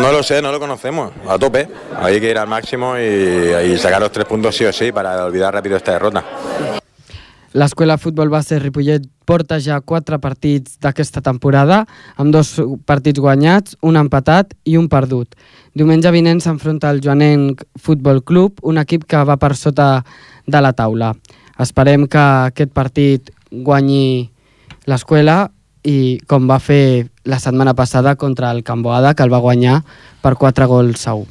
No lo sé, no lo conocemos. A tope. Hay que ir al máximo y, y sacar los tres puntos sí o sí para olvidar rápido esta derrota. L'escola futbol base Ripollet porta ja quatre partits d'aquesta temporada, amb dos partits guanyats, un empatat i un perdut. Diumenge vinent s'enfronta al Joanenc Futbol Club, un equip que va per sota de la taula. Esperem que aquest partit guanyi l'escola i com va fer la setmana passada contra el Camboada, que el va guanyar per 4 gols a 1.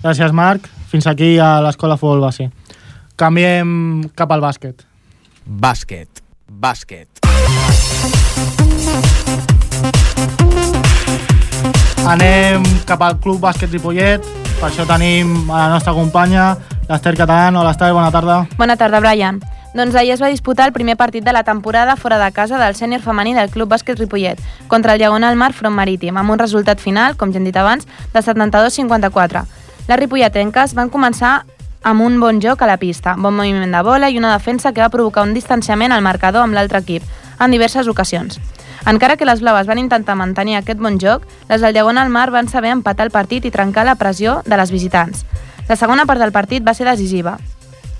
Gràcies, Marc. Fins aquí a l'Escola Futbol Base. Canviem cap al bàsquet. Bàsquet. Bàsquet. Anem cap al Club Bàsquet Ripollet. Per això tenim a la nostra companya, l'Ester Catalán. Hola,Ester, bona tarda. Bona tarda, Brian. Doncs ahir es va disputar el primer partit de la temporada fora de casa del sènior femení del Club Bàsquet Ripollet contra el Diagonal Mar Front Marítim, amb un resultat final, com ja hem dit abans, de 72-54. Les ripolletenques van començar amb un bon joc a la pista, bon moviment de bola i una defensa que va provocar un distanciament al marcador amb l'altre equip, en diverses ocasions. Encara que les blaves van intentar mantenir aquest bon joc, les del Diagonal Mar van saber empatar el partit i trencar la pressió de les visitants. La segona part del partit va ser decisiva.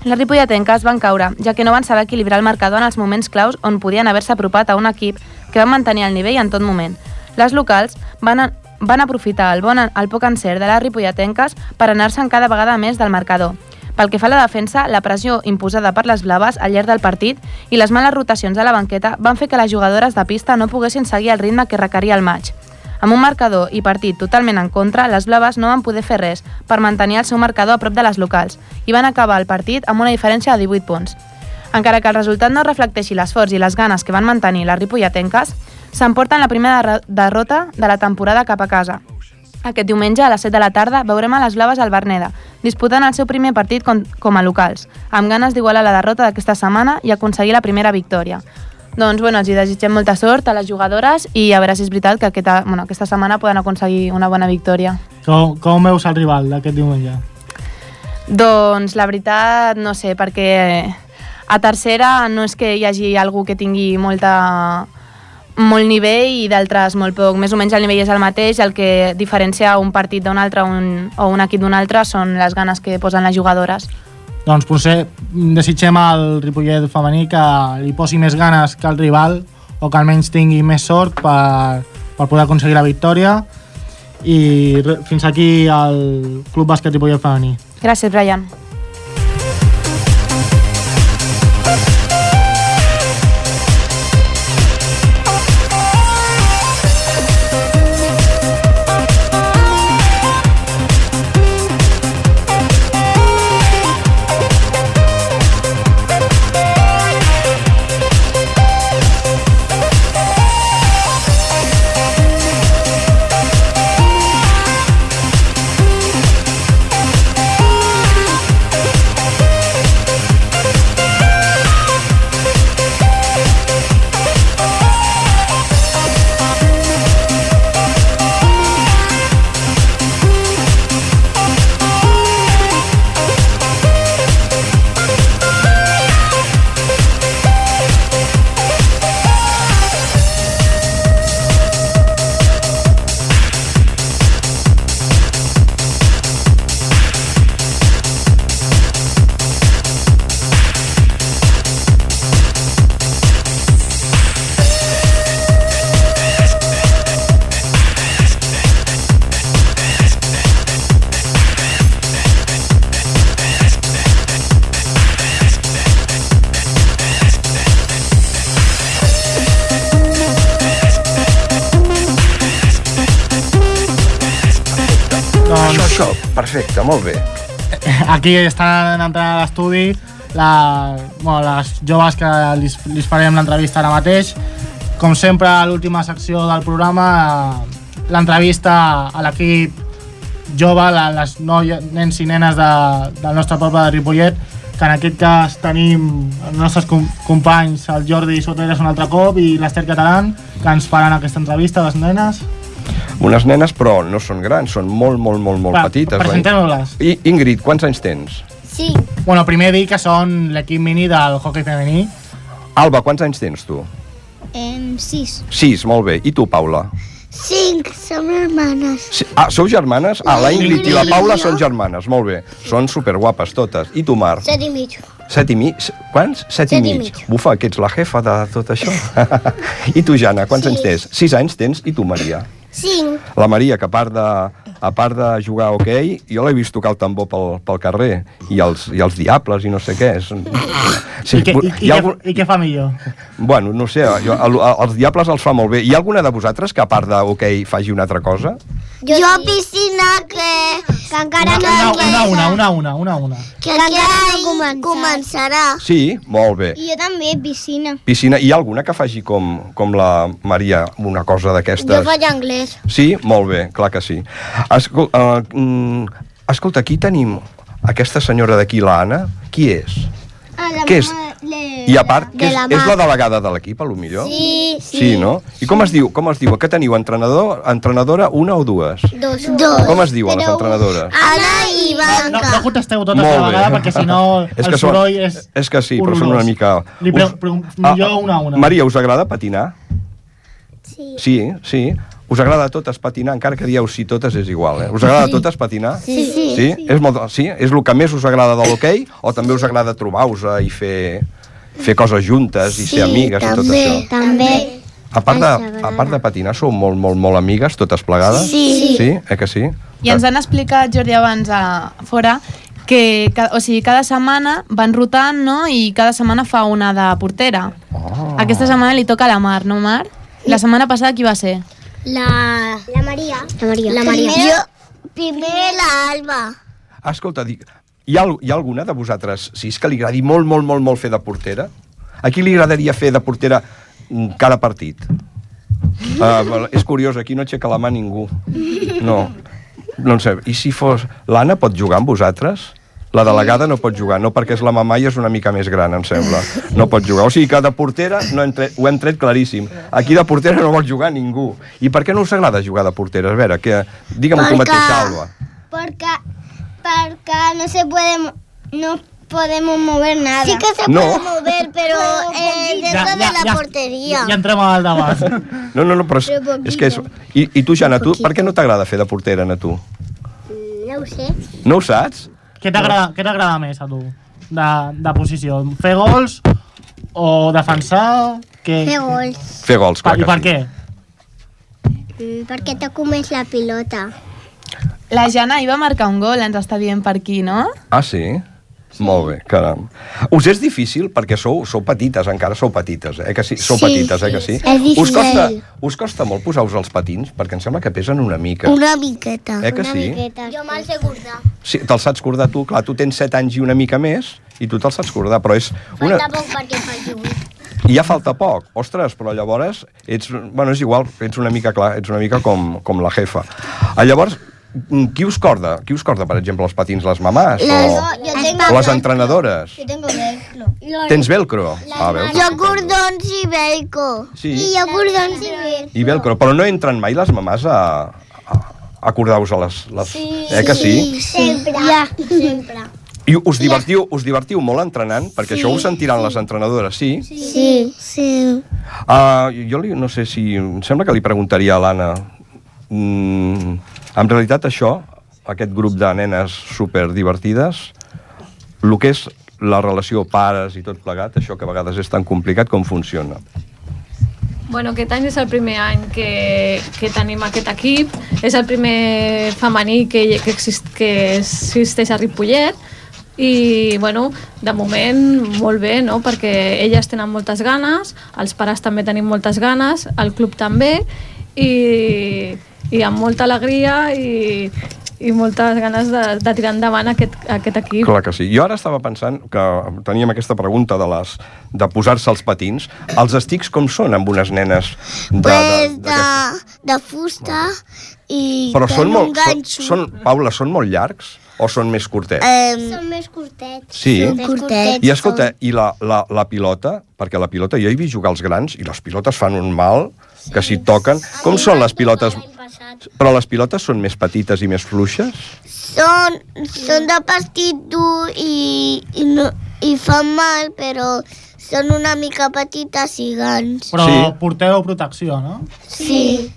Les ripolletenques van caure, ja que no van saber equilibrar el marcador en els moments claus on podien haver-se apropat a un equip que va mantenir el nivell en tot moment. Les locals van, van aprofitar el, bon, el poc encert de les ripolletenques per anar-se'n cada vegada més del marcador. Pel que fa a la defensa, la pressió imposada per les blaves al llarg del partit i les males rotacions a la banqueta van fer que les jugadores de pista no poguessin seguir el ritme que requeria el maig. Amb un marcador i partit totalment en contra, les blaves no van poder fer res per mantenir el seu marcador a prop de les locals i van acabar el partit amb una diferència de 18 punts. Encara que el resultat no reflecteixi l'esforç i les ganes que van mantenir les ripolletenques, s'emporten la primera derrota de la temporada cap a casa. Aquest diumenge, a les 7 de la tarda, veurem a les blaves al Berneda, disputant el seu primer partit com a locals, amb ganes d'igualar la derrota d'aquesta setmana i aconseguir la primera victòria. Doncs bueno, els hi desitgem molta sort a les jugadores i a veure si és veritat que aquesta, bueno, aquesta setmana poden aconseguir una bona victòria. Com, com veus el rival d'aquest diumenge? Doncs la veritat, no sé, perquè a tercera no és que hi hagi algú que tingui molta, molt nivell i d'altres molt poc. Més o menys el nivell és el mateix, el que diferencia un partit d'un altre un, o un equip d'un altre són les ganes que posen les jugadores. Doncs potser desitgem al Ripollet femení que li posi més ganes que el rival o que almenys tingui més sort per, per poder aconseguir la victòria i fins aquí el Club Bàsquet Ripollet femení. Gràcies, Brian. Molt bé. Aquí estan entrant a l'estudi la, bueno, les joves que li, li farem l'entrevista ara mateix. Com sempre, a l'última secció del programa, eh, l'entrevista a l'equip jove, la, les noies, nens i nenes de, del nostre poble de Ripollet, que en aquest cas tenim els nostres com, companys, el Jordi Soteres un altre cop i l'Ester Catalán, que ens faran aquesta entrevista, les nenes. Unes nenes, però no són grans, són molt, molt, molt, molt Va, petites. presentem-les. I, Ingrid, quants anys tens? Sí. Bueno, primer dir que són l'equip mini del hockey femení. Alba, quants anys tens tu? Em, sis. Sis, molt bé. I tu, Paula? Cinc, som hermanes. Sí. Ah, sou germanes? Ah, la Ingrid i la Paula són germanes, molt bé. Són superguapes totes. I tu, Mar? Set i mig. Set i mig? Quants? Set, Set i i mig. mig. Bufa, que ets la jefa de tot això. I tu, Jana, quants anys tens? Sis anys tens? I tu, Maria? Cinc. La Maria, que a part de, a part de jugar a hoquei, jo l'he vist tocar el tambor pel, pel carrer, i els, i els diables i no sé què. És... I, què, i, i, hi ha què, algun... I què fa millor? Bueno, no sé, jo, el, els diables els fa molt bé. Hi ha alguna de vosaltres que a part de hoquei faci una altra cosa? Jo, jo piscina que, que encara no Una, una, una, una, una, una, una. Que, que encara no començarà. Sí, molt bé. I jo també, piscina. Piscina, hi ha alguna que faci com, com la Maria, una cosa Jo d'aquestes? faig anglès. Sí? Molt bé, clar que sí. Escol uh, mm, escolta, aquí tenim aquesta senyora d'aquí, l'Anna. Qui és? Ah, la Què és? I a part, que és, la és la delegada de l'equip, a lo millor? Sí, sí. Sí, no? I com es diu? Com es diu? Que teniu entrenador, entrenadora, una o dues? Dos. Dos. Com es diuen les entrenadores? Anna i No, Blanca. no contesteu totes Molt a la vegada bé. perquè si no És el que soroll és... És que sí, però són una horrorós. mica... Li pre Us- pre millor una a una. Maria, us agrada patinar? Sí. Sí, sí. Us agrada a totes patinar, encara que dieu sí, totes és igual, eh? Us agrada a Sí. totes patinar? Sí, sí. Sí? És, molt, sí? és el que més us agrada de l'hoquei o també us agrada trobar-vos i fer, fer coses juntes i ser amigues i tot això? també. A part, de, a part de patinar, sou molt, molt, molt amigues, totes plegades? Sí. Sí? Eh que sí? I ens han explicat, Jordi, abans a fora, que o sigui, cada setmana van rotant, no?, i cada setmana fa una de portera. Oh. Aquesta setmana li toca a la Mar, no, Mar? La setmana passada qui va ser? La... La Maria. La Maria. La Maria. Jo, primer l'Alba. Escolta, dic, hi ha, hi ha alguna de vosaltres, si és que li agradi molt, molt, molt, molt fer de portera? A qui li agradaria fer de portera mm, cada partit? Uh, és curiós, aquí no aixeca la mà ningú. No. No en sé. I si fos... L'Anna pot jugar amb vosaltres? La delegada no pot jugar, no perquè és la mamà i és una mica més gran, em sembla. No pot jugar. O sigui que de portera no hem tret, ho hem tret claríssim. Aquí de portera no vol jugar ningú. I per què no us agrada jugar de portera? A veure, que... digue'm tu Perquè- mateixa, Alba. Porque, porque no se puede, no podemos mover nada. Sí que se No. puede mover, pero eh, dentro de la portería. Ja entrem al debat. No, no, no, però és, Però és que és... I, I tu, Jana, tu, per què no t'agrada fer de portera, a tu? No ho sé. No ho saps? Què t'agrada més a tu? De, de posició? Fer gols o defensar? Que... Fer gols. Fer gols, clar I que per sí. què? Mm, perquè toco més la pilota. La Jana hi va marcar un gol, ens està dient per aquí, no? Ah, sí? Molt bé, caram. Us és difícil, perquè sou, sou petites, encara sou petites, eh que sí? Sou Sí, petites, eh que sí? sí. Us costa, us costa molt posar-vos els patins? Perquè em sembla que pesen una mica. Una miqueta. Eh que una sí? miqueta. Jo me'l sé cordar. Sí, te'l saps cordar tu, clar, tu tens 7 anys i una mica més, i tu te'l saps cordar, però és una... Falta poc perquè faci 8. I ja falta poc, ostres, però llavors ets, bueno, és igual, ets una mica clar, ets una mica com, com la jefa. Ah, llavors, qui us corda? Qui us corda, per exemple, els patins, les mamàs? Les- o, jo tengo les velcro. entrenadores? Jo tengo velcro. Tens velcro? Ah, veus? Jo cordons i velcro. Sí. I jo cordons i velcro. I velcro, però no entren mai les mamàs a, a, a cordar-vos a les... les... eh que sí? Sempre. Ja, sempre. I us divertiu, us divertiu molt entrenant? Perquè això ho sentiran les entrenadores, sí? Sí, sí. Uh, jo li, no sé si... Em sembla que li preguntaria a l'Anna. Mm, en realitat això, aquest grup de nenes super divertides, el que és la relació pares i tot plegat, això que a vegades és tan complicat, com funciona? Bueno, aquest any és el primer any que, que tenim aquest equip, és el primer femení que, que, exist, que existeix a Ripollet i, bueno, de moment molt bé, no? perquè elles tenen moltes ganes, els pares també tenim moltes ganes, el club també i, i amb molta alegria i, i moltes ganes de, de tirar endavant aquest, aquest equip. Clar que sí. Jo ara estava pensant que teníem aquesta pregunta de, les, de posar-se els patins. Els estics com són amb unes nenes de... Pues de, de, de fusta i Però són molt... un Són, ganxo. són, Paula, són molt llargs o són més curtets? Um, són més curtets. Sí. Són curtets. I escolta, i la, la, la pilota, perquè la pilota, jo he vist jugar els grans i les pilotes fan un mal que si et toquen... Com són les pilotes? Però les pilotes són més petites i més fluixes? Són, són de pastit dur i, i, no, i fan mal, però són una mica petites i grans. Però Sí. porteu protecció, no? Sí. Sí,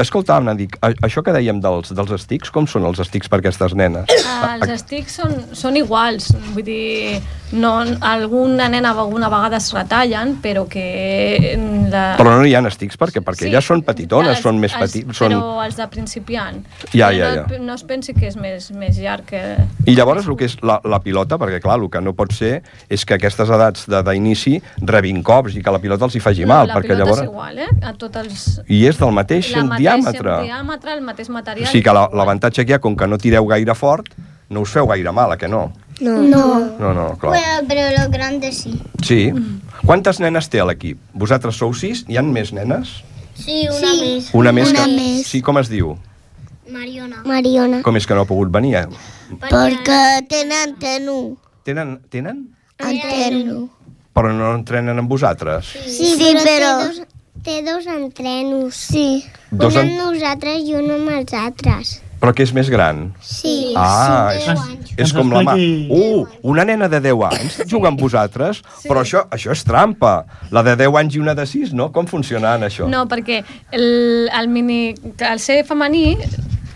escolta, Anna, dic, això que dèiem dels, dels estics, com són els estics per aquestes nenes? Ah, els estics són, són iguals, vull dir, no, alguna nena alguna vegada es retallen, però que... La... Però no hi ha estics perquè, perquè Sí. elles són petitones, Els- són més petites. Són... Però els de principiant. Ja, Però ja, no, ja. No es pensi que és més, més llarg que... I llavors el que és la, la pilota, perquè clar, el que no pot ser és que aquestes edats d'inici rebin cops i que la pilota els hi faci mal, la perquè pilota llavors... és igual, eh? A tots els... I és del mateix la mateixa diàmetre. diàmetre, el mateix material. O sigui que la- l'avantatge que hi ha, com que no tireu gaire fort, no us feu gaire mal, a que no? No. No. No, no, clar. Bueno, pero los grandes sí. Sí. Quantes nenes té l'equip? Vosaltres sou sis? Hi han més nenes? Sí, una més. Una més Una que... més. Sí, com es diu? Mariona. Mariona. Com és que no ha pogut venir? eh? Perquè tenen tenu. Tenen, tenen? Antenu. Però no entrenen amb vosaltres? Sí, sí però... Té dos, té dos entrenos. Sí. Dos un en- amb nosaltres i un amb els altres. Però que és més gran? Sí. Ah, sí, és, és com la mà. Uh, una nena de 10 anys juga amb vosaltres, però això, això és trampa. La de 10 anys i una de 6, no? Com funciona això? No, perquè el, el mini... El ser femení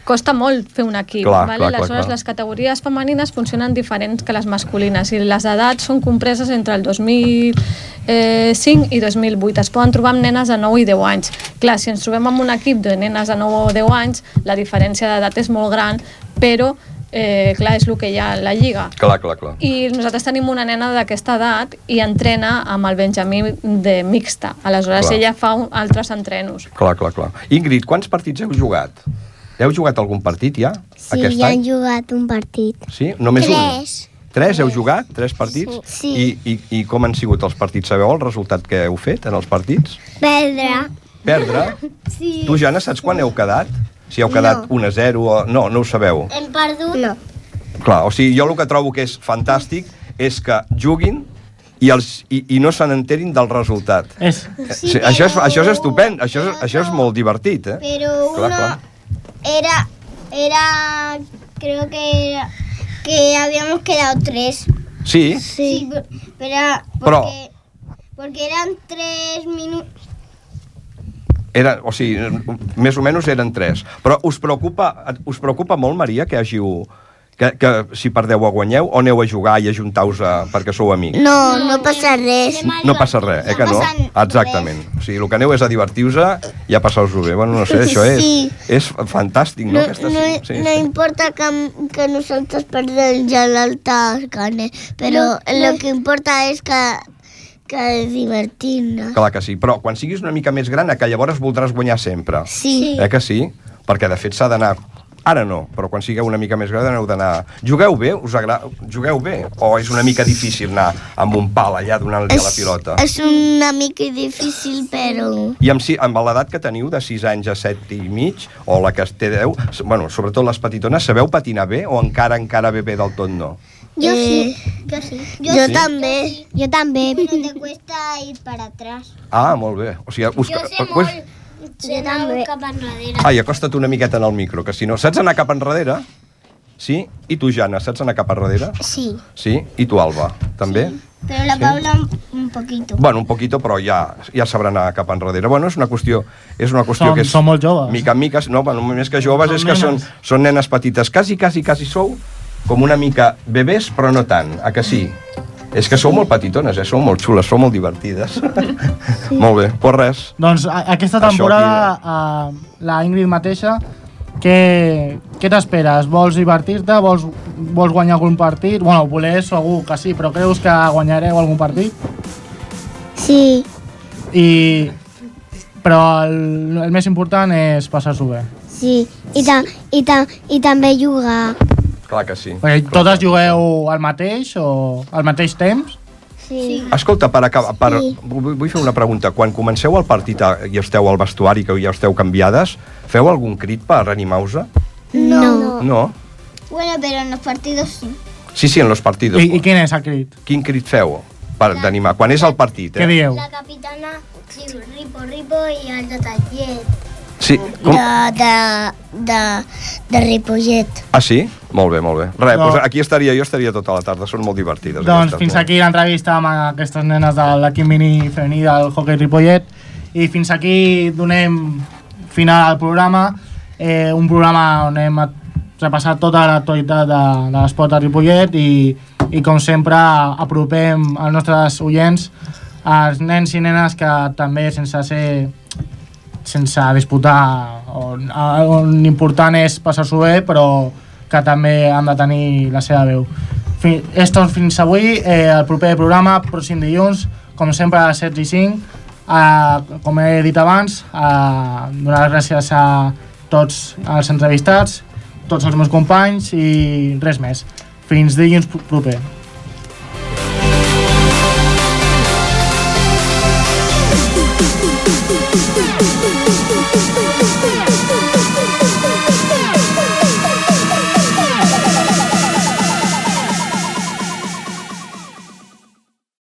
costa molt fer un equip. Clar, vale? clar, clar, Aleshores, clar. les categories femenines funcionen diferents que les masculines i les edats són compreses entre el 2005 i 2008. Es poden trobar amb nenes de 9 i 10 anys. Clar, si ens trobem amb un equip de nenes de 9 o 10 anys, la diferència d'edat és molt gran, però eh, clar, és el que hi ha a la lliga. Clar, clar, clar. I nosaltres tenim una nena d'aquesta edat i entrena amb el Benjamí de mixta. Aleshores, Clar. ella fa un, altres entrenos. Clar, clar, clar. Ingrid, quants partits heu jugat? Heu jugat algun partit ja? Sí, aquest ja any? han jugat un partit. Sí? Només Tres. un? Tres heu jugat? Tres partits? Sí. I, i, I com han sigut els partits? Sabeu el resultat que heu fet en els partits? Perdre. Perdre? Sí. Tu, Jana, saps quan heu quedat? Si heu quedat 1 a 0 o... No, no ho sabeu. Hem perdut? No. Clar, o sigui, jo el que trobo que és fantàstic és que juguin i, els, i, i no se n'enterin del resultat. És... Sí, això, és, això és estupend, això és, això és molt divertit, eh? Pero Clar, uno clar. Era, era, creo que era, que habíamos quedado tres. Sí? Sí, pero, Però- porque, porque eran tres minutos. Era, o sigui, més o menys eren tres. Però us preocupa, us preocupa molt, Maria, que hàgiu... Que, que si perdeu o guanyeu, o aneu a jugar i ajuntar-vos a, perquè sou amics? No, no passa res. No passa res, eh que no? Exactament. O sigui, el que aneu és a divertir-vos i a passar-vos-ho bé. Bueno, no sé, això és, Sí. és fantàstic, no? No, Aquesta, no, sí, no sí. importa que, que nosotros perdemos ya el alta gane, pero lo que importa es que, que divertirnos. Clar que sí, però quan siguis una mica més gran, que llavors voldràs guanyar sempre. Sí. Eh que sí? Perquè, de fet, s'ha d'anar... Ara no, però quan sigueu una mica més gran heu d'anar... Jugueu bé? Us agrada... Jugueu bé? O és una mica difícil anar amb un pal allà donant-li a la pilota? És una mica difícil, però... I amb, si, amb l'edat que teniu, de 6 anys a 7 i mig, o la que es té 10, s- bueno, sobretot les petitones, sabeu patinar bé o encara, encara bé bé del tot no? Yo sí. Yo sí. Yo Sí? también. Yo también. Pero te cuesta ir para atrás. Ah, molt bé. O sigui, us, Jo sé molt. Yo también. cap enrere. Ai, acosta't una miqueta en el micro, que si no... Saps anar cap enrere? Sí? I tu, Jana, saps anar cap enrere? Sí. Sí? I tu, Alba, també? Pero la Sí. Paula un- un poquito. Bueno, un poquito, però ja, ja sabrà anar cap enrere. Bueno, és una qüestió, és una qüestió Som- que és... som molt joves. Mica en mica, no, bueno, més que joves, Som és que són, nenes. són nenes petites. Quasi, quasi, quasi sou com una mica bebès, però no tant, a que sí? És que sou molt petitones, eh? Sou molt xules, sou molt divertides. Sí. molt bé, pues res. Doncs a, aquesta temporada, uh, la Ingrid mateixa, què, què t'esperes? Vols divertir-te? Vols, vols guanyar algun partit? Bueno, voler segur que sí, però creus que guanyareu algun partit? Sí. I... Però el, el més important és passar-s'ho bé. Sí, i, ta, i, ta, i també jugar. Clar que sí. Perquè totes jugueu al mateix o al mateix temps? Sí. Escolta, per acabar, per, Sí. vull fer una pregunta. Quan comenceu el partit i esteu al vestuari, que ja esteu canviades, feu algun crit per animar-vos? No. No? Bueno, pero en los partidos sí. Sí, sí, en los partidos. I, i quin és el crit? Quin crit feu per d'animar? Quan és el partit, eh? Què dieu? La capitana diu ripo, ripo i el de Tallet. Sí. Com? De, de, de, de Ripollet. Ah, sí? Molt bé, molt bé. Res, No. doncs aquí estaria jo, estaria tota la tarda, són molt divertides. Doncs aquestes, fins molt. aquí l'entrevista amb aquestes nenes de l'equip mini femení del hockey Ripollet i fins aquí donem final al programa eh, un programa on hem repassat tota l'actualitat de, de l'esport a Ripollet i, i com sempre apropem als nostres oients als nens i nenes que també sense ser sense disputar on, on important és passar-s'ho bé però que també han de tenir la seva veu. Fi, és tot fins avui eh, el proper programa, pròxim dilluns com sempre a les 7 i 5 eh, com he dit abans eh, donar les gràcies a tots els entrevistats tots els meus companys i res més. Fins dilluns proper